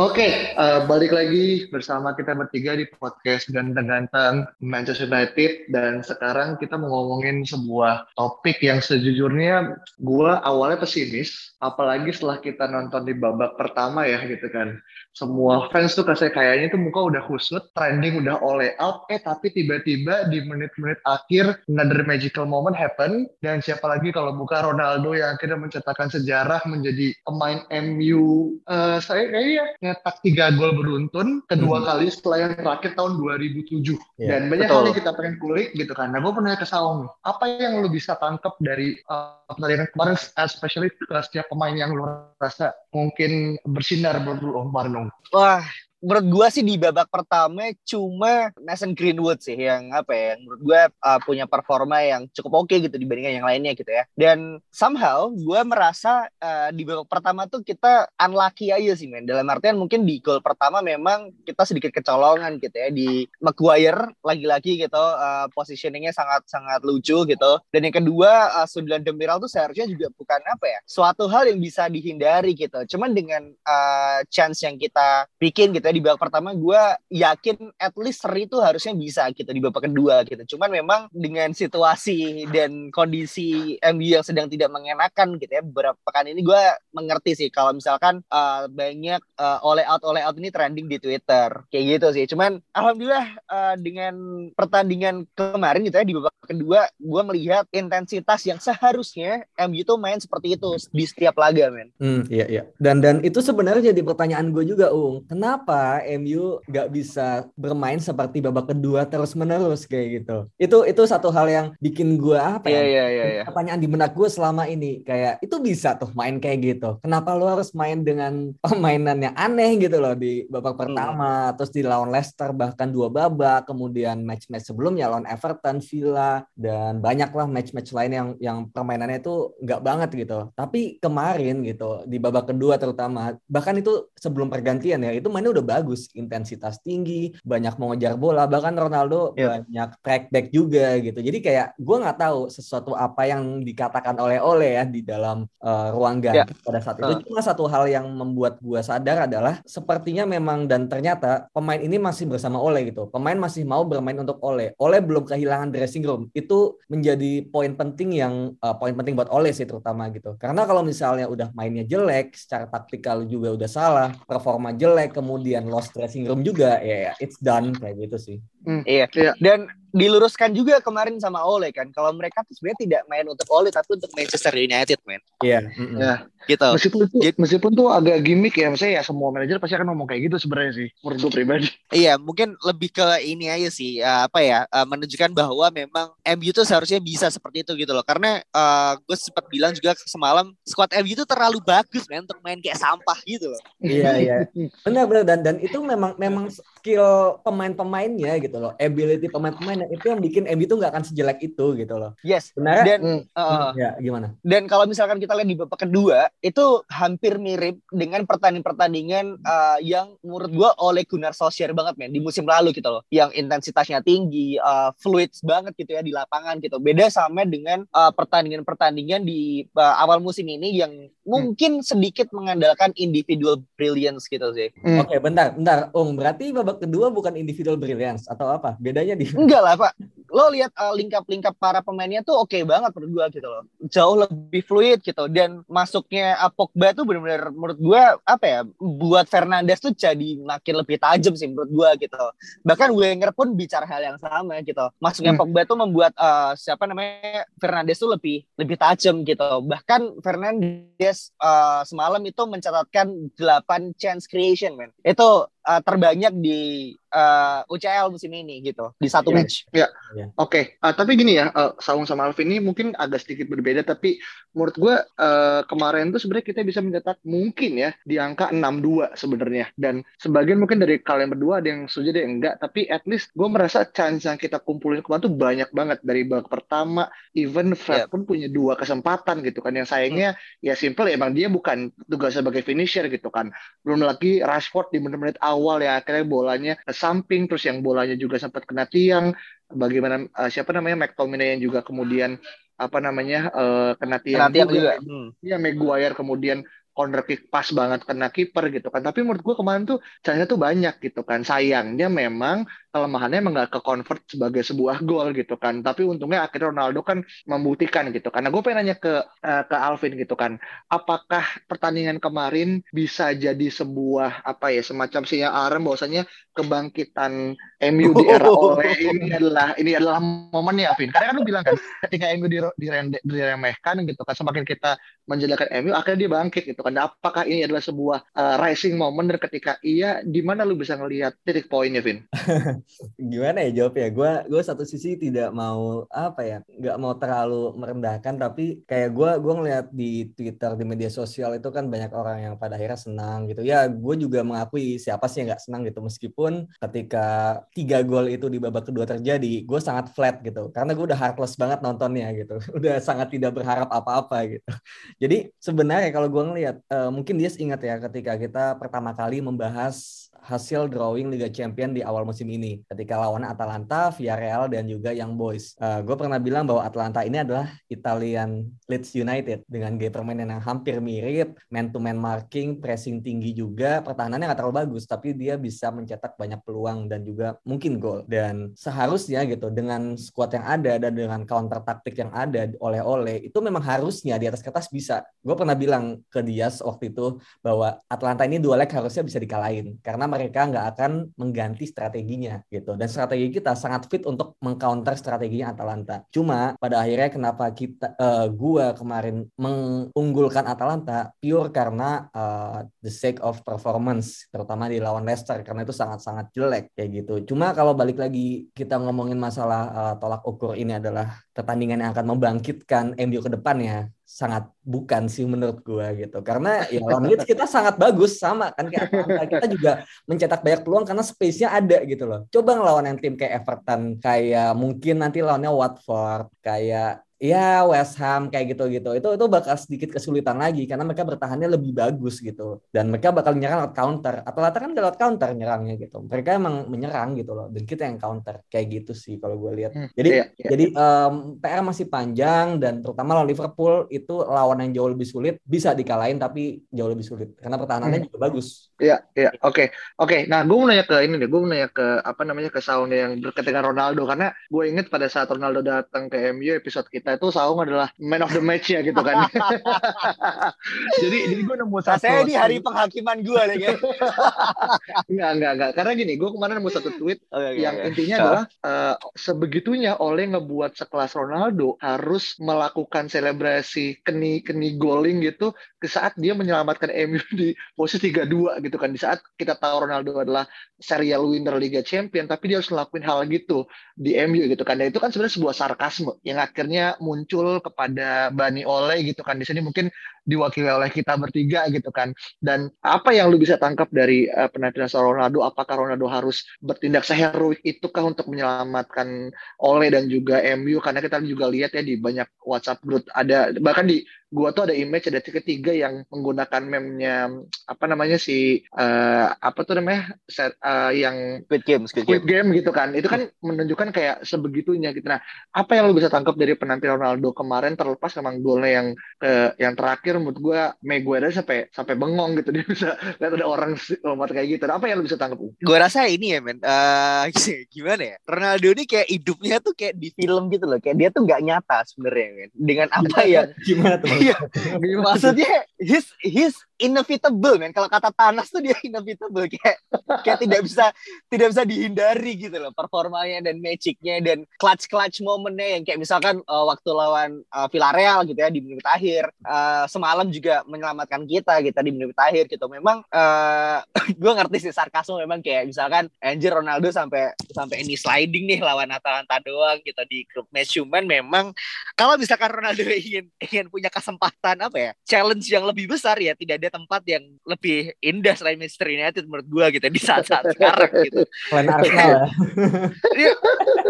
Oke, uh, balik lagi bersama kita bertiga di podcast Ganteng-Ganteng Manchester United dan sekarang kita mau ngomongin sebuah topik yang sejujurnya gue awalnya pesimis, apalagi setelah kita nonton di babak pertama ya gitu kan. Semua fans tuh kasih kayaknya tuh muka udah kusut, trending udah all out, eh tapi tiba-tiba di menit-menit akhir another magical moment happen dan siapa lagi kalau bukan Ronaldo yang akhirnya mencetakkan sejarah menjadi pemain MU uh, saya kayaknya nyetak tiga gol beruntun kedua hmm. kali setelah yang terakhir tahun 2007 yeah, dan banyak betul. hal yang kita pengen kulik gitu kan. Nah gue pernah ke Saung apa yang lu bisa tangkap dari uh, pertandingan kemarin, especially ke setiap pemain yang lu rasa mungkin bersinar menurut lu kemarin? Wah menurut gue sih di babak pertama cuma Mason Greenwood sih yang apa ya yang menurut gue uh, punya performa yang cukup oke okay gitu dibandingkan yang lainnya gitu ya. Dan somehow gue merasa uh, di babak pertama tuh kita unlucky aja sih men. Dalam artian mungkin di gol pertama memang kita sedikit kecolongan gitu ya. Di Maguire lagi-lagi gitu uh, positioningnya sangat sangat lucu gitu. Dan yang kedua uh, Sunderland Demiral tuh seharusnya juga bukan apa ya suatu hal yang bisa dihindari gitu. Cuman dengan uh, chance yang kita bikin gitu ya, di babak pertama gue yakin at least seri itu harusnya bisa gitu di babak kedua gitu. Cuman memang dengan situasi dan kondisi MU yang sedang tidak mengenakan gitu ya beberapa pekan ini gue mengerti sih kalau misalkan uh, banyak uh, oleh out oleh out ini trending di Twitter kayak gitu sih. Cuman alhamdulillah uh, dengan pertandingan kemarin gitu ya di babak kedua gue melihat intensitas yang seharusnya MU tuh main seperti itu di setiap laga men. Hmm, iya iya. Dan dan itu sebenarnya jadi pertanyaan gue juga Ung. Kenapa MU nggak bisa bermain seperti babak kedua terus menerus kayak gitu. Itu itu satu hal yang bikin gue apa ya? Yeah, yeah, yeah, Pertanyaan di benak gue selama ini kayak itu bisa tuh main kayak gitu. Kenapa lo harus main dengan permainan yang aneh gitu loh di babak hmm. pertama, hmm. terus di lawan Leicester bahkan dua babak, kemudian match-match sebelumnya lawan Everton, Villa dan banyak lah match-match lain yang yang permainannya itu nggak banget gitu. Tapi kemarin gitu di babak kedua terutama bahkan itu sebelum pergantian ya itu mainnya udah bagus, intensitas tinggi, banyak mengejar bola, bahkan Ronaldo yeah. banyak track back juga gitu. Jadi kayak gue nggak tahu sesuatu apa yang dikatakan oleh Ole ya di dalam uh, ruang ganti yeah. pada saat itu. Uh. Cuma satu hal yang membuat gue sadar adalah sepertinya memang dan ternyata pemain ini masih bersama Ole gitu. Pemain masih mau bermain untuk Ole. Ole belum kehilangan dressing room. Itu menjadi poin penting yang uh, poin penting buat Ole sih terutama gitu. Karena kalau misalnya udah mainnya jelek, secara taktikal juga udah salah, performa jelek, kemudian kemudian lost dressing room juga ya, ya it's done kayak gitu sih. Hmm, iya. iya. Dan diluruskan juga kemarin sama Ole kan. Kalau mereka tuh sebenarnya tidak main untuk Ole tapi untuk Manchester United men. Iya yeah. mm -hmm. yeah. gitu. Meskipun tuh, Jadi, meskipun tuh agak gimmick ya maksudnya ya semua manajer pasti akan ngomong kayak gitu sebenarnya sih menurut gue pribadi. Iya mungkin lebih ke ini aja sih uh, apa ya uh, menunjukkan bahwa memang MU tuh seharusnya bisa seperti itu gitu loh. Karena uh, gue sempat bilang juga semalam squad MU tuh terlalu bagus men untuk main kayak sampah gitu loh. Iya iya. Benar benar. Dan dan itu memang memang skill pemain-pemainnya gitu loh ability pemain-pemain Nah, itu yang bikin MU itu nggak akan sejelek itu gitu loh. Yes. Benar. Dan hmm. uh, ya gimana? Dan kalau misalkan kita lihat di babak kedua itu hampir mirip dengan pertandingan-pertandingan uh, yang menurut gua oleh Gunnar Solskjaer banget men di musim lalu gitu loh. Yang intensitasnya tinggi, uh, fluid banget gitu ya di lapangan gitu. Beda sama dengan uh, pertandingan-pertandingan di uh, awal musim ini yang mungkin sedikit mengandalkan individual brilliance gitu sih. Hmm. Oke, okay, bentar, bentar. Ung, berarti babak kedua bukan individual brilliance atau apa? Bedanya di Enggak lah, Pak. Lo lihat uh, lingkap-lingkap para pemainnya tuh oke okay banget menurut gue gitu loh. Jauh lebih fluid gitu. Dan masuknya uh, Pogba tuh benar-benar menurut gue apa ya buat Fernandes tuh jadi makin lebih tajam sih menurut gue gitu. Bahkan Wenger pun bicara hal yang sama gitu. Masuknya hmm. Pogba tuh membuat uh, siapa namanya Fernandes tuh lebih lebih tajam gitu. Bahkan Fernandes uh, semalam itu mencatatkan 8 chance creation man itu uh, terbanyak di uh, eh, UCL musim ini gitu di satu iya. match. Ya, ya. oke. Okay. Uh, tapi gini ya, uh, Saung sama Alvin ini mungkin agak sedikit berbeda, tapi menurut gue uh, kemarin tuh sebenarnya kita bisa mencetak mungkin ya di angka 6-2 sebenarnya. Dan sebagian mungkin dari kalian berdua ada yang setuju ada yang enggak, tapi at least gue merasa chance yang kita kumpulin kemarin tuh banyak banget dari babak pertama. Even Fred yeah. pun punya dua kesempatan gitu kan. Yang sayangnya hmm. ya simple ya emang dia bukan tugas sebagai finisher gitu kan. Belum lagi Rashford di menit-menit awal ya akhirnya bolanya samping terus yang bolanya juga sempat kena tiang bagaimana uh, siapa namanya McTominay yang juga kemudian apa namanya uh, kena tiang, kena tiang juga. juga. Hmm. Ya Maguire kemudian corner kick pas banget kena kiper gitu kan. Tapi menurut gue kemarin tuh caranya tuh banyak gitu kan. Sayangnya memang kelemahannya emang gak ke convert sebagai sebuah gol gitu kan. Tapi untungnya akhirnya Ronaldo kan membuktikan gitu. Karena gue pengen nanya ke uh, ke Alvin gitu kan. Apakah pertandingan kemarin bisa jadi sebuah apa ya semacam sinyal alarm bahwasanya kebangkitan MU di era oleh ini adalah ini adalah momennya Alvin. Karena kan lu bilang kan ketika MU diremehkan gitu kan semakin kita menjadikan MU akhirnya dia bangkit gitu kan. Apakah ini adalah sebuah uh, rising moment dan ketika iya di mana lu bisa ngelihat titik poinnya Vin? gimana ya jawab ya gue gue satu sisi tidak mau apa ya nggak mau terlalu merendahkan tapi kayak gue gue ngeliat di Twitter di media sosial itu kan banyak orang yang pada akhirnya senang gitu. Ya gue juga mengakui siapa sih yang nggak senang gitu. Meskipun ketika tiga gol itu di babak kedua terjadi gue sangat flat gitu. Karena gue udah heartless banget nontonnya gitu. Udah sangat tidak berharap apa-apa gitu. Jadi sebenarnya kalau gue ngeliat uh, mungkin dia ingat ya ketika kita pertama kali membahas hasil drawing Liga Champion di awal musim ini ketika lawan Atalanta, Villarreal dan juga Young Boys. Uh, gue pernah bilang bahwa Atalanta ini adalah Italian Leeds United dengan gaya permainan yang hampir mirip, man to man marking, pressing tinggi juga, pertahanannya nggak terlalu bagus tapi dia bisa mencetak banyak peluang dan juga mungkin gol. Dan seharusnya gitu dengan skuad yang ada dan dengan counter taktik yang ada oleh-oleh itu memang harusnya di atas kertas bisa. Gue pernah bilang ke Dias waktu itu bahwa Atalanta ini dua leg harusnya bisa dikalahin karena mereka nggak akan mengganti strateginya gitu. Dan strategi kita sangat fit untuk mengcounter strateginya Atalanta. Cuma pada akhirnya kenapa kita uh, gua kemarin mengunggulkan Atalanta pure karena uh, the sake of performance terutama di lawan Leicester karena itu sangat-sangat jelek kayak gitu. Cuma kalau balik lagi kita ngomongin masalah uh, tolak ukur ini adalah pertandingan yang akan membangkitkan MU ke depannya sangat bukan sih menurut gue gitu. Karena ya lawan Leeds kita sangat bagus sama kan kayak kita juga mencetak banyak peluang karena space-nya ada gitu loh. Coba ngelawan yang tim kayak Everton kayak mungkin nanti lawannya Watford kayak ya West Ham kayak gitu-gitu itu itu bakal sedikit kesulitan lagi karena mereka bertahannya lebih bagus gitu dan mereka bakal nyerang lewat counter atau lata kan lewat counter nyerangnya gitu mereka emang menyerang gitu loh dan kita yang counter kayak gitu sih kalau gue lihat hmm, jadi iya, iya. jadi um, PR masih panjang dan terutama lawan Liverpool itu lawan yang jauh lebih sulit bisa dikalahin tapi jauh lebih sulit karena pertahanannya hmm. juga bagus iya iya oke okay. oke okay. nah gue mau nanya ke ini deh gue mau nanya ke apa namanya ke sound yang berkaitan Ronaldo karena gue inget pada saat Ronaldo datang ke MU episode kita kita itu Saung adalah man of the match ya gitu kan. jadi jadi gue nemu satu. Saya di hari penghakiman gue deh. enggak enggak enggak. Karena gini, gue kemarin nemu satu tweet okay, okay, yang okay. intinya so. adalah uh, sebegitunya oleh ngebuat sekelas Ronaldo harus melakukan selebrasi keni keni goling gitu ke saat dia menyelamatkan MU di posisi 3-2 gitu kan. Di saat kita tahu Ronaldo adalah serial winner Liga Champion, tapi dia harus ngelakuin hal gitu di MU gitu kan. Dan itu kan sebenarnya sebuah sarkasme yang akhirnya muncul kepada Bani Oleh gitu kan. Di sini mungkin diwakili oleh kita bertiga gitu kan. Dan apa yang lu bisa tangkap dari uh, penampilan Ronaldo? Apakah Ronaldo harus bertindak seheroik itukah untuk menyelamatkan Oleh dan juga MU karena kita juga lihat ya di banyak WhatsApp group ada bahkan di gue tuh ada image ada ketiga yang menggunakan meme-nya apa namanya si uh, apa tuh namanya set uh, yang Squid Game, Squid Squid Game. Game gitu kan. Itu kan menunjukkan kayak sebegitunya gitu. Nah, apa yang lo bisa tangkap dari penampilan Ronaldo kemarin terlepas memang golnya yang uh, yang terakhir menurut gue Maguire sampai sampai bengong gitu dia bisa lihat ada orang lompat kayak gitu. Nah, apa yang lo bisa tangkap? Gue rasa ini ya men, uh, gimana ya? Ronaldo ini kayak hidupnya tuh kayak di film gitu loh, kayak dia tuh nggak nyata sebenarnya men. Dengan apa yang gimana tuh? Iya, maksudnya his his inevitable men. Kalau kata Tanas tuh dia inevitable. Kayak kayak tidak bisa tidak bisa dihindari gitu loh performanya dan magicnya dan clutch clutch momennya yang kayak misalkan uh, waktu lawan uh, Villarreal gitu ya di menit akhir. Uh, semalam juga menyelamatkan kita gitu di menit akhir gitu. Memang uh, gue ngerti sih sarkasme memang kayak misalkan Anjir Ronaldo sampai sampai ini sliding nih lawan Atalanta doang gitu di grup match. Cuman memang kalau misalkan Ronaldo ingin ingin punya kesempatan apa ya challenge yang lebih besar ya tidak ada tempat yang lebih indah selain Manchester United menurut gue gitu di saat-saat sekarang gitu. Selain Arsenal ya. Iya,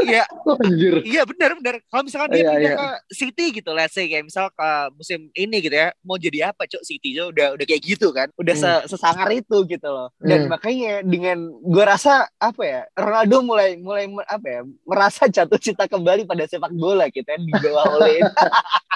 iya, Anjir. iya benar benar. Kalau misalkan dia Iya, pindah iya. ke City gitu, let's say kayak misal ke musim ini gitu ya, mau jadi apa cok City Cok udah udah kayak gitu kan, udah se- sesangar itu gitu loh. Dan Hmm. makanya dengan gue rasa apa ya, Ronaldo mulai mulai apa ya, merasa jatuh cinta kembali pada sepak bola gitu ya di bawah oleh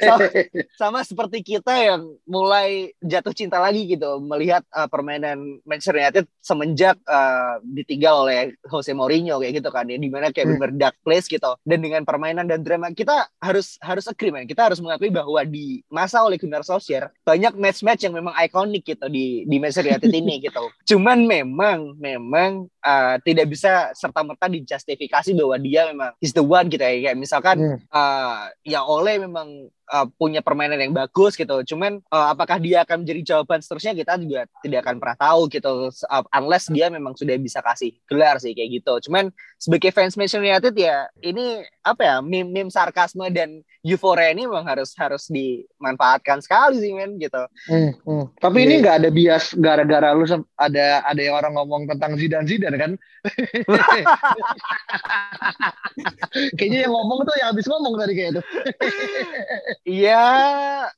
sama, sama seperti kita yang mulai jatuh cinta lagi gitu melihat uh, permainan Manchester United semenjak uh, ditinggal oleh Jose Mourinho kayak gitu kan ya di mana kayak Hmm. bener dark place gitu dan dengan permainan dan drama kita harus harus agree man kita harus mengakui bahwa di masa oleh Gunnar Solskjaer banyak match-match yang memang ikonik gitu di di Manchester United ini gitu cuman memang memang uh, tidak bisa serta merta dijustifikasi bahwa dia memang is the one gitu ya kayak misalkan Hmm. uh, ya Oleh memang parang uh, punya permainan yang bagus gitu. Cuman uh, apakah dia akan menjadi jawaban seterusnya kita juga tidak akan pernah tahu gitu uh, unless dia memang sudah bisa kasih gelar sih kayak gitu. Cuman sebagai fans Manchester United ya ini apa ya meme-meme sarkasme dan euforia ini memang harus harus dimanfaatkan sekali sih men gitu. Hmm, hmm. Tapi ini nggak ada bias gara-gara lu ada ada yang orang ngomong tentang Zidane Zidane kan? Kayaknya yang ngomong tuh yang habis ngomong tadi kayak itu. Iya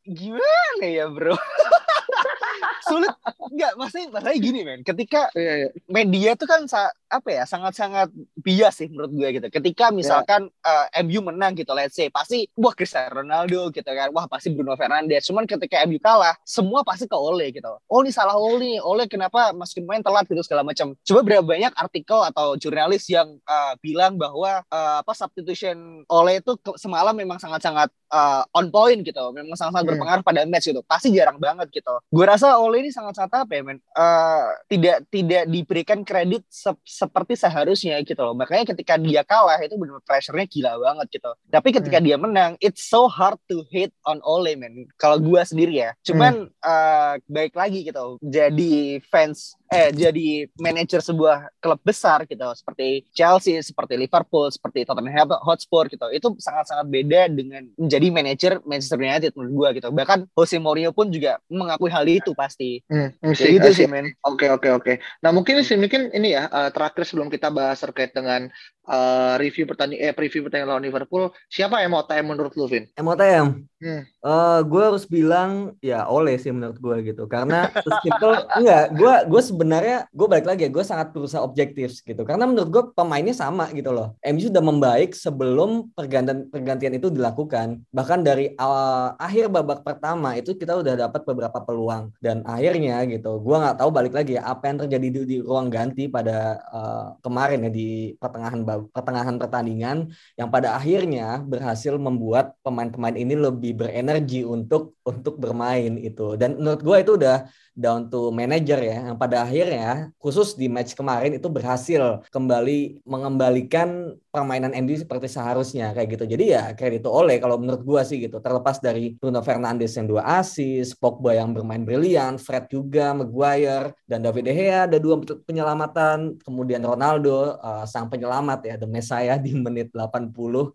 gimana ya bro? Sulit nggak maksudnya maksudnya gini men ketika Iya, iya. media tuh kan apa ya sangat-sangat bias sih menurut gue gitu. Ketika misalkan uh, MU menang gitu, let's say pasti wah Cristiano Ronaldo gitu kan, wah pasti Bruno Fernandes. Cuman ketika MU kalah, semua pasti ke Ole gitu. Oh ini salah Ole, Ole kenapa masukin main telat gitu segala macam. Coba berapa banyak artikel atau jurnalis yang uh, bilang bahwa uh, apa substitution Ole itu semalam memang sangat-sangat uh, on point gitu, memang sangat-sangat Hmm. berpengaruh pada match gitu. Pasti jarang banget gitu. Gue rasa Ole ini sangat-sangat apa ya men? Uh, tidak tidak diberikan kredit se- seperti seharusnya gitu loh. Makanya ketika dia kalah itu benar pressure-nya gila banget gitu. Tapi ketika dia menang, it's so hard to hate on Ole man. Kalau gua sendiri ya. Cuman uh, baik lagi gitu. Jadi fans eh jadi manajer sebuah klub besar gitu seperti Chelsea, seperti Liverpool, seperti Tottenham Hotspur gitu. Itu sangat-sangat beda dengan menjadi manajer Manchester United menurut gua gitu. Bahkan Jose Mourinho pun juga mengakui hal itu pasti. Hmm, Kayak sih, gitu sih men. Oke oke oke. Nah mungkin sih mungkin ini ya eh, terakhir sebelum kita bahas terkait dengan eh, review pertandingan eh preview pertandingan lawan Liverpool, siapa time menurut lu Vin? MOTM. Hmm. Eh gue harus bilang ya oleh sih menurut gue gitu. Karena sesimpel enggak gue gue sebenarnya gue balik lagi ya gue sangat berusaha objektif gitu. Karena menurut gue pemainnya sama gitu loh. MU sudah membaik sebelum pergantian pergantian itu dilakukan. Bahkan dari awal, akhir babak pertama itu kita udah dapat beberapa peluang. Dan akhirnya gitu gue nggak tahu balik lagi ya apa yang terjadi di, di ruang ganti pada eh, kemarin ya di pertengahan pertengahan pertandingan. Yang pada akhirnya berhasil membuat pemain-pemain ini lebih berenergi untuk untuk bermain itu. Dan menurut gue itu udah down to manager ya. Yang pada akhirnya khusus di match kemarin itu berhasil kembali mengembalikan permainan MU seperti seharusnya kayak gitu. Jadi ya kredit oleh kalau menurut gue sih gitu. Terlepas dari Bruno Fernandes yang dua asis Pogba yang bermain brilian Fred juga Maguire dan David De Gea ada dua penyelamatan. Kemudian Ronaldo uh, sang penyelamat ya the Messiah di menit 80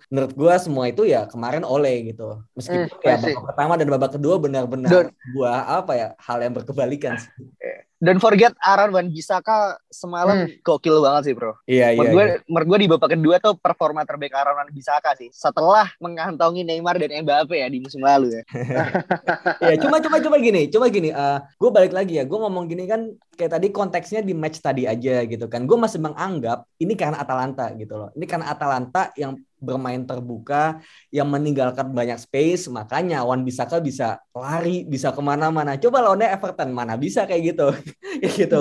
menurut gue semua itu ya kemarin oleh gitu. Meskipun Hmm, ya babak pertama dan babak kedua benar-benar buah apa ya hal yang berkebalikan sih. Dan forget Aaron Wan Bisaka semalam hmm. gokil banget sih bro. Iya iya. Menurut gue, iya. menurut gue di babak kedua tuh performa terbaik Aaron Wan Bisaka sih. Setelah mengantongi Neymar dan Mbappe ya di musim lalu ya. Iya cuma cuma cuma gini, cuma gini. Uh, gue balik lagi ya. Gue ngomong gini kan kayak tadi konteksnya di match tadi aja gitu kan. Gue masih menganggap ini karena Atalanta gitu loh. Ini karena Atalanta yang bermain terbuka yang meninggalkan banyak space makanya Wan Bisaka bisa lari bisa ke mana-mana coba lawannya Everton mana bisa kayak gitu ya gitu.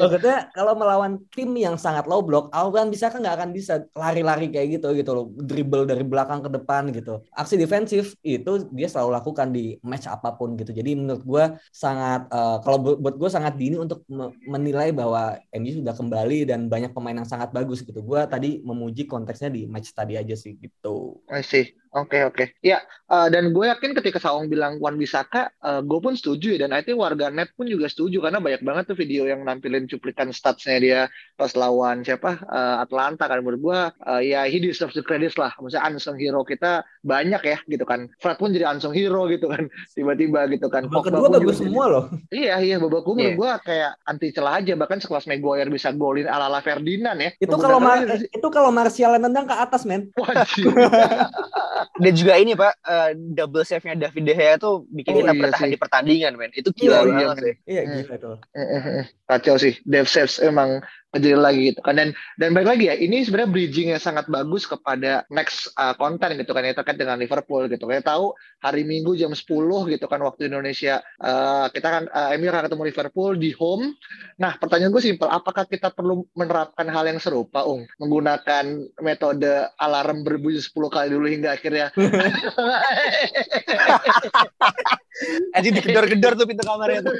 Maksudnya kalau melawan tim yang sangat low block Wan Bisaka nggak akan bisa lari-lari kayak gitu gitu loh. Dribble dari belakang ke depan gitu. Aksi defensif itu dia selalu lakukan di match apa pun gitu. Jadi menurut gue sangat uh, kalau buat gue sangat dini untuk menilai bahwa MU sudah kembali dan banyak pemain yang sangat bagus gitu. Gue tadi memuji konteksnya di match tadi aja sih gitu. I see. Oke okay, oke. Okay. Ya uh, dan gue yakin ketika Saung bilang Wan Bisaka, uh, gue pun setuju ya dan I think warga net pun juga setuju karena banyak banget tuh video yang nampilin cuplikan statsnya dia pas lawan siapa uh, Atlanta kan menurut gue uh, ya he deserves the credit lah. Maksudnya unsung hero kita banyak ya gitu kan. Fred pun jadi unsung hero gitu kan tiba-tiba gitu kan. Babak kedua bagus semua loh. Iya iya babak kedua yeah. gue kayak anti celah aja bahkan sekelas Maguire bisa golin ala ala Ferdinand ya. Itu kalau Mar itu kalau Martial nendang ke atas men. Dan juga ini Pak, uh, double save-nya David De Gea tuh bikin oh, kita iya bertahan sih. di pertandingan, men. Itu gila iya, banget iya, sih. Iya, gila tuh. Kacau sih. Dev saves emang kecil lagi gitu kan. Dan dan balik lagi ya ini sebenarnya bridging yang sangat bagus kepada next uh, konten gitu kan. Ya terkait dengan Liverpool gitu. Kita tahu hari Minggu jam 10 gitu kan waktu Indonesia uh, kita kan uh, Emir akan ketemu Liverpool di home. Nah pertanyaan gue simpel apakah kita perlu menerapkan hal yang serupa Ung? Menggunakan metode alarm berbunyi 10 kali dulu hingga akhirnya Aji digedor-gedor tuh pintu kamarnya tuh.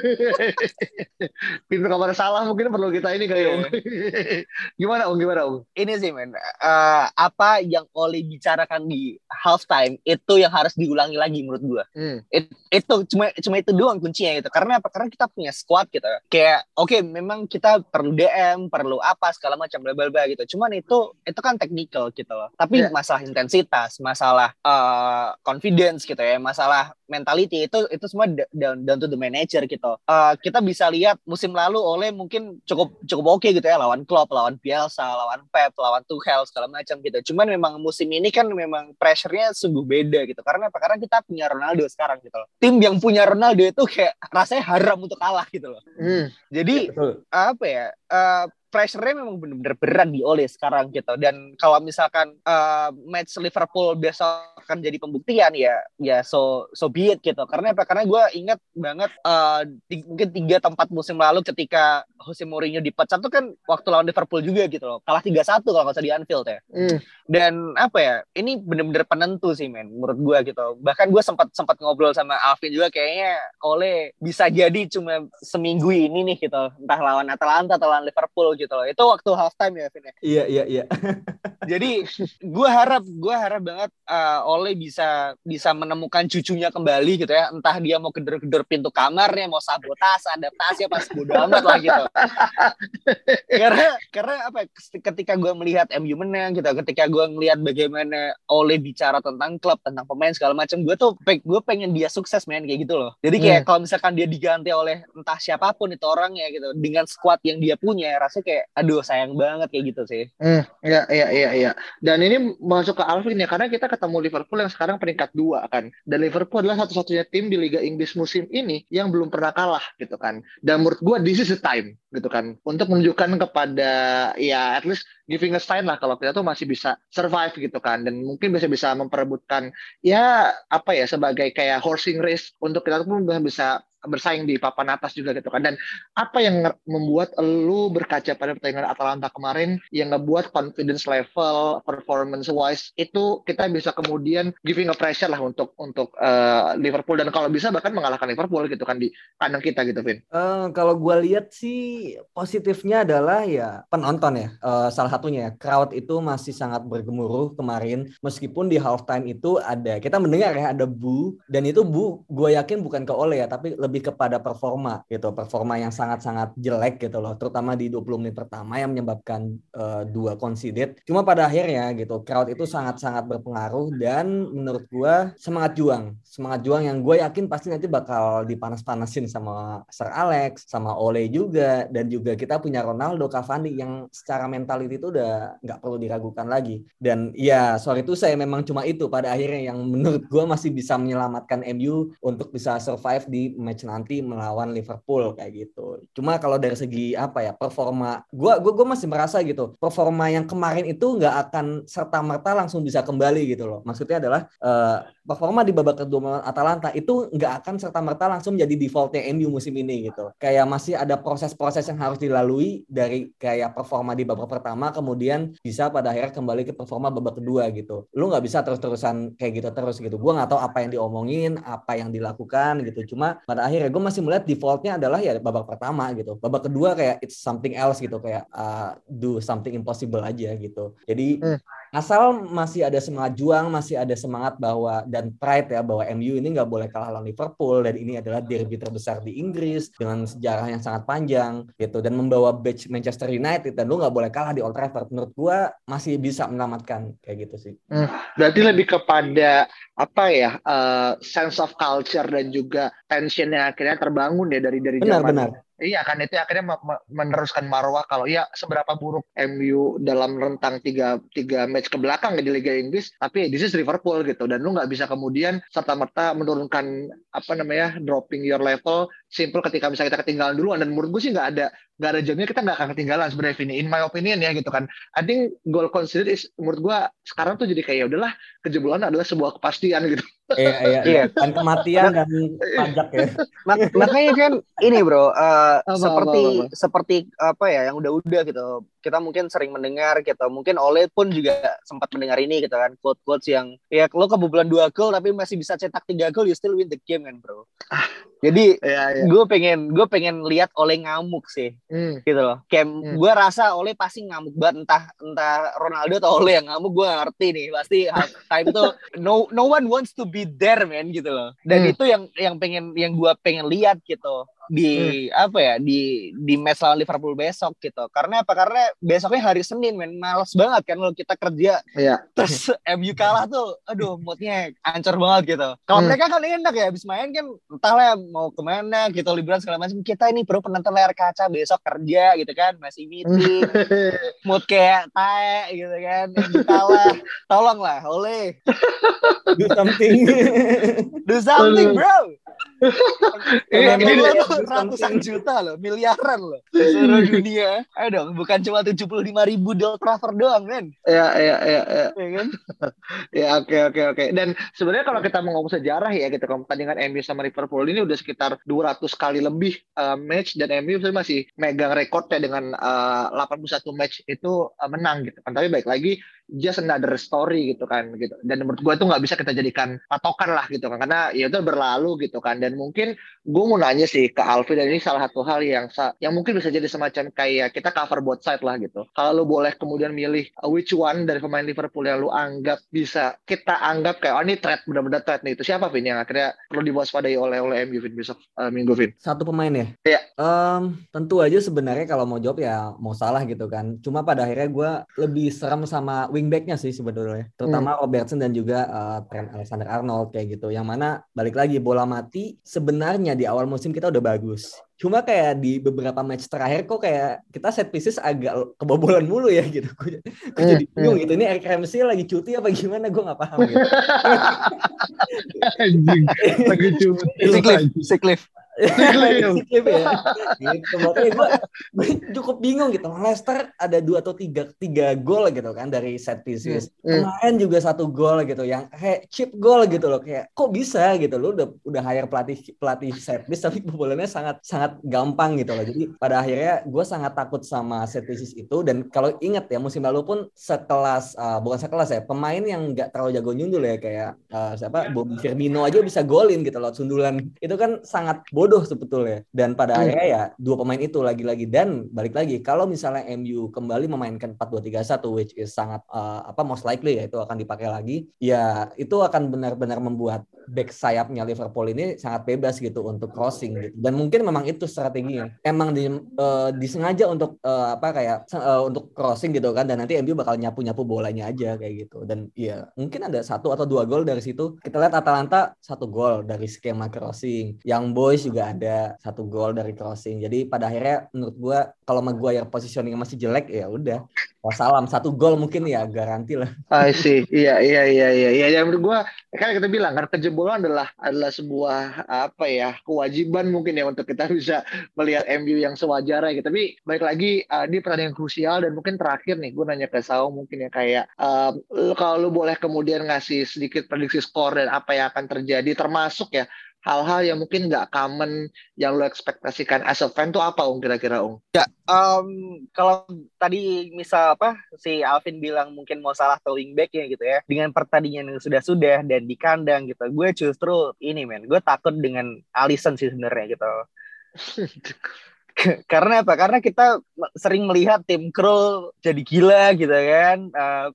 pintu kamar salah mungkin perlu kita ini kayak yeah. gimana Ung? Gimana Ung? Ini sih men, uh, apa yang Oli bicarakan di halftime itu yang harus diulangi lagi menurut gua. Hmm. It, itu cuma cuma itu doang kuncinya gitu. Karena apa? Karena kita punya squad gitu. Kayak oke okay, memang kita perlu DM, perlu apa segala macam bla bla gitu. Cuman itu itu kan technical gitu loh. Tapi yeah. masalah intensitas, masalah uh, confidence gitu ya, masalah mentality itu itu semua down down to the manager gitu. Uh, kita bisa lihat musim lalu oleh mungkin cukup cukup oke okay gitu ya lawan Klopp, lawan Bielsa, lawan Pep, lawan Tuchel segala macam gitu. Cuman memang musim ini kan memang pressure-nya sungguh beda gitu. Karena apa? Karena kita punya Ronaldo sekarang gitu loh. Tim yang punya Ronaldo itu kayak rasanya haram untuk kalah gitu loh. Hmm. Jadi ya, apa ya? Uh, pressure-nya memang benar-benar berat di Ole sekarang gitu. Dan kalau misalkan uh, match Liverpool besok akan jadi pembuktian ya, ya so so be it gitu. Karena apa? Karena gue ingat banget uh, mungkin tiga tempat musim lalu ketika Jose Mourinho dipecat tuh kan waktu lawan Liverpool juga gitu loh. Kalah 3-1 kalau nggak usah di Anfield ya. Mm. Dan apa ya? Ini benar-benar penentu sih men menurut gue gitu. Bahkan gue sempat sempat ngobrol sama Alvin juga kayaknya Ole bisa jadi cuma seminggu ini nih gitu. Entah lawan Atalanta atau lawan Liverpool gitu loh. Itu waktu halftime ya, Vin ya? Iya, iya, iya. Jadi gue harap, gue harap banget uh, Ole bisa bisa menemukan cucunya kembali gitu ya. Entah dia mau gedor-gedor pintu kamarnya, mau sabotase, adaptasi pas bodo amat lah gitu. karena karena apa? Ketika gue melihat MU menang gitu, ketika gue melihat bagaimana Ole bicara tentang klub, tentang pemain segala macam, gue tuh gue pengen dia sukses men kayak gitu loh. Jadi kayak hmm. kalau misalkan dia diganti oleh entah siapa pun itu orangnya gitu dengan squad yang dia punya, rasanya kayak aduh sayang banget kayak gitu sih. Hmm, iya iya iya iya. Dan ini masuk ke Alvin ya karena kita ketemu Liverpool yang sekarang peringkat dua kan. Dan Liverpool adalah satu-satunya tim di Liga Inggris musim ini yang belum pernah kalah gitu kan. Dan menurut gue this is the time gitu kan untuk menunjukkan kepada ya at least giving a sign lah kalau kita tuh masih bisa survive gitu kan dan mungkin bisa bisa memperebutkan ya apa ya sebagai kayak horsing race untuk kita tuh bisa bersaing di papan atas juga gitu kan. Dan apa yang membuat lu berkaca pada pertandingan Atalanta kemarin yang ngebuat confidence level performance wise itu kita bisa kemudian giving a pressure lah untuk untuk uh, Liverpool dan kalau bisa bahkan mengalahkan Liverpool gitu kan di kandang kita gitu Vin. Uh, kalau gue lihat sih positifnya adalah ya penonton ya uh, salah satunya crowd itu masih sangat bergemuruh kemarin meskipun di halftime itu ada kita mendengar ya ada bu dan itu bu gue yakin bukan ke Ole ya tapi lebih lebih kepada performa gitu, performa yang sangat-sangat jelek gitu loh, terutama di 20 menit pertama yang menyebabkan uh, dua conceded. Cuma pada akhirnya gitu, crowd itu sangat-sangat berpengaruh dan menurut gua semangat juang, semangat juang yang gue yakin pasti nanti bakal dipanas-panasin sama Sir Alex, sama Ole juga dan juga kita punya Ronaldo, Cavani yang secara mentality itu udah nggak perlu diragukan lagi. Dan ya sorry itu saya memang cuma itu pada akhirnya yang menurut gue masih bisa menyelamatkan MU untuk bisa survive di match nanti melawan Liverpool kayak gitu. Cuma kalau dari segi apa ya performa, gue gue gue masih merasa gitu performa yang kemarin itu nggak akan serta merta langsung bisa kembali gitu loh. Maksudnya adalah uh, performa di babak kedua Atalanta itu nggak akan serta merta langsung jadi defaultnya MU musim ini gitu. Kayak masih ada proses-proses yang harus dilalui dari kayak performa di babak pertama kemudian bisa pada akhirnya kembali ke performa babak kedua gitu. Lu nggak bisa terus-terusan kayak gitu terus gitu. Gue nggak tahu apa yang diomongin, apa yang dilakukan gitu. Cuma pada gue masih melihat defaultnya adalah ya babak pertama gitu. Babak kedua kayak it's something else gitu kayak uh, do something impossible aja gitu. Jadi hmm asal masih ada semangat juang, masih ada semangat bahwa dan pride ya bahwa MU ini nggak boleh kalah lawan Liverpool dan ini adalah derby terbesar di Inggris dengan sejarah yang sangat panjang gitu dan membawa badge Manchester United dan lu nggak boleh kalah di Old Trafford menurut gua masih bisa menyelamatkan kayak gitu sih. Hmm, berarti lebih kepada apa ya uh, sense of culture dan juga tension yang akhirnya terbangun ya dari dari benar, zaman benar. Iya kan itu akhirnya meneruskan marwah kalau ya seberapa buruk MU dalam rentang tiga, tiga match ke belakang di Liga Inggris tapi this is Liverpool gitu. Dan lu nggak bisa kemudian serta merta menurunkan apa namanya dropping your level simple ketika misalnya kita ketinggalan dulu dan menurut gue sih nggak ada nggak ada jamnya kita nggak akan ketinggalan sebenarnya ini in my opinion ya gitu kan. I think goal considered is menurut gue sekarang tuh jadi kayak ya udahlah kejebolan adalah sebuah kepastian gitu. Iya iya iya. Kan kematian dan pajak ya. Makanya kan ini bro uh, apa, seperti apa, apa. seperti apa ya yang udah-udah gitu kita mungkin sering mendengar gitu mungkin Oleh pun juga sempat mendengar ini gitu kan quote quotes yang ya lo kebobolan dua gol tapi masih bisa cetak tiga gol you still win the game kan bro ah. jadi ya, ya. gue pengen gue pengen lihat Oleh ngamuk sih hmm. gitu loh kayak hmm. gue rasa Oleh pasti ngamuk banget entah entah Ronaldo atau Oleh yang ngamuk gue ngerti nih pasti time itu no no one wants to be there man gitu loh dan hmm. itu yang yang pengen yang gue pengen lihat gitu di hmm. apa ya di di match lawan Liverpool besok gitu. Karena apa? Karena besoknya hari Senin men males banget kan kalau kita kerja. Iya. Terus MU kalah tuh aduh moodnya ancur banget gitu. Kalau hmm. mereka kan enak ya habis main kan entahlah mau ke mana gitu liburan segala macam. Kita ini perlu penonton layar kaca besok kerja gitu kan masih meeting. mood kayak tae gitu kan. MU kalah. Tolonglah oleh. Do something. Do something bro. Iya, ini ratusan juta loh, miliaran loh seluruh dunia. Ayo dong, bukan cuma tujuh puluh lima ribu di Trafford doang, men. Iya, iya, iya. Iya ya, kan? ya, oke, oke, oke. Dan sebenarnya kalau kita mau ngomong sejarah ya, gitu, pertandingan MU sama Liverpool ini udah sekitar 200 kali lebih uh, match dan MU masih megang rekornya dengan uh, 81 match itu uh, menang gitu kan. Tapi baik lagi just another story gitu kan gitu dan menurut gue itu nggak bisa kita jadikan patokan lah gitu kan karena ya itu berlalu gitu kan dan mungkin gue mau nanya sih ke Alfi dan ini salah satu hal yang yang mungkin bisa jadi semacam kayak kita cover both side lah gitu. Kalau lu boleh kemudian milih which one dari pemain Liverpool yang lu anggap bisa kita anggap kayak oh ini threat benar-benar threat nih. Itu siapa Vin yang akhirnya perlu diwaspadai oleh oleh MU Vin besok uh, minggu Vin? Satu pemain ya? Iya. Um, tentu aja sebenarnya kalau mau jawab ya mau salah gitu kan. Cuma pada akhirnya gue lebih serem sama wingbacknya sih sebetulnya terutama hmm. Robertson dan juga uh, Trent Alexander-Arnold kayak gitu. Yang mana balik lagi bola mati sebenarnya di awal musim kita udah bagus. Cuma kayak di beberapa match terakhir kok kayak kita set pieces agak kebobolan mulu ya gitu. Gue, jadi hmm, bingung hmm. gitu ini Eric Ramsey lagi cuti apa gimana? Gue nggak paham gitu. Lagi cuti sick ya. gitu makanya gue, gue cukup bingung gitu. Leicester ada dua atau tiga tiga gol gitu kan dari set pieces. Hmm. kemarin juga satu gol gitu yang kayak chip gol gitu loh. Kayak kok bisa gitu lo udah udah hire pelatih pelatih set piece tapi kebobolannya sangat sangat gampang gitu loh. Jadi pada akhirnya gue sangat takut sama set pieces itu. Dan kalau inget ya musim lalu pun sekelas uh, bukan sekelas ya pemain yang nggak terlalu jago nyundul ya. Kayak uh, siapa? Bobby Firmino aja bisa golin gitu loh sundulan. Itu kan sangat bodoh bodoh sebetulnya. Dan pada hmm. akhirnya ya dua pemain itu lagi-lagi dan balik lagi kalau misalnya MU kembali memainkan 4-2-3-1 which is sangat uh, apa most likely ya itu akan dipakai lagi, ya itu akan benar-benar membuat back sayapnya Liverpool ini sangat bebas gitu untuk crossing gitu. Dan mungkin memang itu strateginya. Emang di, uh, disengaja untuk uh, apa kayak uh, untuk crossing gitu kan dan nanti MU bakal nyapu-nyapu bolanya aja kayak gitu. Dan iya, mungkin ada satu atau dua gol dari situ. Kita lihat Atalanta satu gol dari skema crossing. Young Boys juga ada satu gol dari crossing. Jadi pada akhirnya menurut gua kalau Maguire positioning masih jelek ya udah Wassalam satu gol mungkin ya garansi lah. I see. Iya iya iya iya. Ya, yang menurut gua kan kita bilang kan kejebolan adalah adalah sebuah apa ya kewajiban mungkin ya untuk kita bisa melihat MU yang sewajarnya gitu. Tapi baik lagi uh, ini pertandingan krusial dan mungkin terakhir nih gue nanya ke Sao mungkin ya kayak um, kalau lu boleh kemudian ngasih sedikit prediksi skor dan apa yang akan terjadi termasuk ya hal-hal yang mungkin nggak common yang lo ekspektasikan as a fan tuh apa Ung kira-kira Ung? Ya, um, kalau tadi misal apa si Alvin bilang mungkin mau salah towing back ya gitu ya dengan pertandingan yang sudah-sudah dan di kandang gitu gue justru ini men gue takut dengan Alisson sih sebenarnya gitu karena apa karena kita sering melihat tim Krul jadi gila gitu kan uh,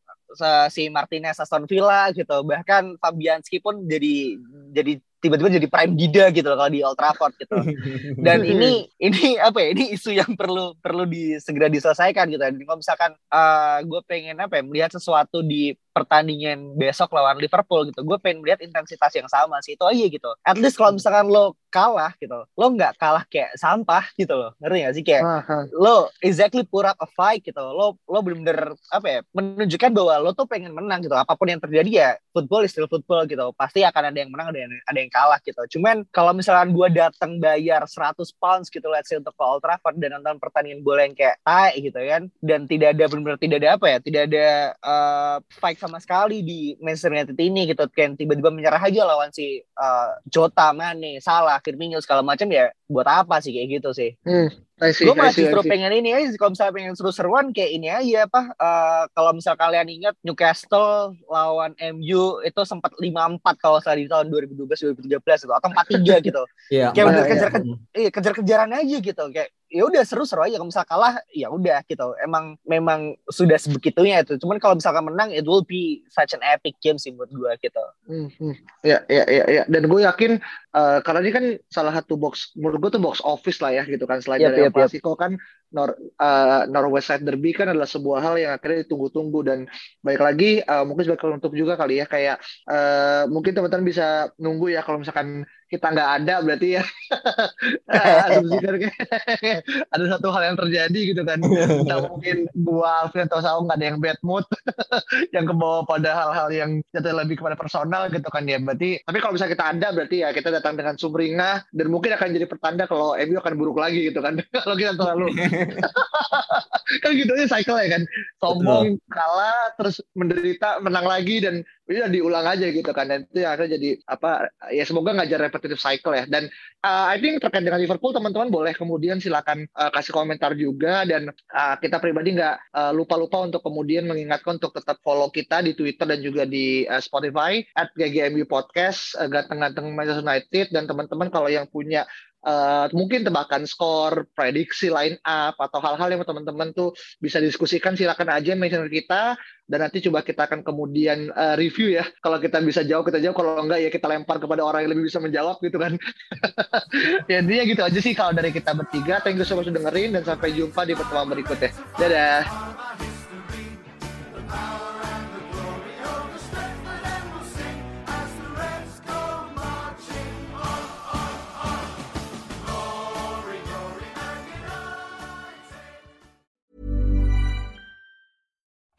si Martinez Aston Villa gitu bahkan Fabianski pun jadi jadi tiba-tiba jadi prime gida gitu loh kalau di Old Trafford gitu. Dan ini ini apa ya? Ini isu yang perlu perlu di, segera diselesaikan gitu. Dan kalau misalkan uh, gue pengen apa ya melihat sesuatu di pertandingan besok lawan Liverpool gitu. Gue pengen melihat intensitas yang sama sih itu aja gitu. At least kalau misalkan lo kalah gitu, lo nggak kalah kayak sampah gitu loh. Ngerti gak sih kayak uh-huh. lo exactly put up a fight gitu. Lo lo bener-bener apa ya menunjukkan bahwa lo tuh pengen menang gitu. Apa pun yang terjadi ya football is still football gitu. Pasti akan ada yang menang ada yang ada yang kalah gitu. Cuman kalau misalkan gue datang bayar 100 pounds gitu let's say untuk ke Old Trafford dan nonton pertandingan bola yang kayak tai gitu kan dan tidak ada benar-benar tidak ada apa ya, tidak ada uh, fight sama sekali di Manchester United ini gitu kan tiba-tiba menyerah aja lawan si uh, Jota, Mane, Salah, Firmino segala macam ya buat apa sih kayak gitu sih. Hmm. gue masih justru pengen ini aja kalau misalnya pengen seru-seruan kayak ini aja apa uh, kalau misal kalian ingat Newcastle lawan MU itu sempat 5-4 kalau salah di tahun 2012 2013 gitu atau 4-3 gitu. Iya. kayak bener kejar iya, kejar-kejaran aja gitu kayak ya udah seru-seru aja. Kalau misal kalah ya udah gitu. Emang memang sudah sebegitunya itu. Cuman kalau misalkan menang it will be such an epic game sih buat gue gitu. Hmm, hmm. ya ya ya ya. Dan gue yakin uh, karena ini kan salah satu box menurut gue tuh box office lah ya gitu kan. Selain yep, dari yep, Klasiko yep. kan Nor uh, Norwest Side Derby kan adalah sebuah hal yang akhirnya ditunggu-tunggu. Dan baik lagi uh, mungkin sebagai untuk juga kali ya. Kayak uh, mungkin teman-teman bisa nunggu ya kalau misalkan kita nggak ada berarti ya. Ada satu hal yang terjadi gitu kan. Kita mungkin gua Alvin atau Saung nggak ada yang bad mood yang kebawa pada hal-hal yang jatuh lebih kepada personal gitu kan ya. Berarti tapi kalau bisa kita ada berarti ya kita datang dengan sumringah dan mungkin akan jadi pertanda kalau MU akan buruk lagi gitu kan. Kalau kita terlalu. Kan gitu aja cycle ya kan. Sombong kalah terus menderita menang lagi dan udah diulang aja gitu kan. Dan itu akan jadi apa ya semoga ngajar repetitive cycle ya. Dan uh, I think terkait dengan Liverpool teman-teman boleh kemudian silakan uh, kasih komentar juga. Dan uh, kita pribadi nggak uh, lupa-lupa untuk kemudian mengingatkan untuk tetap follow kita di Twitter dan juga di uh, Spotify at GGMU Podcast uh, ganteng-ganteng Manchester United. Dan teman-teman kalau yang punya uh, mungkin tebakan skor, prediksi line up atau hal-hal yang teman-teman tuh bisa diskusikan silakan aja mention kita dan nanti coba kita akan kemudian uh, review ya. Kalau kita bisa jawab kita jawab, kalau enggak ya kita lempar kepada orang yang lebih bisa menjawab gitu kan. ya intinya gitu aja sih kalau dari kita bertiga. Thank you so much dengerin dan sampai jumpa di pertemuan berikutnya. Dadah.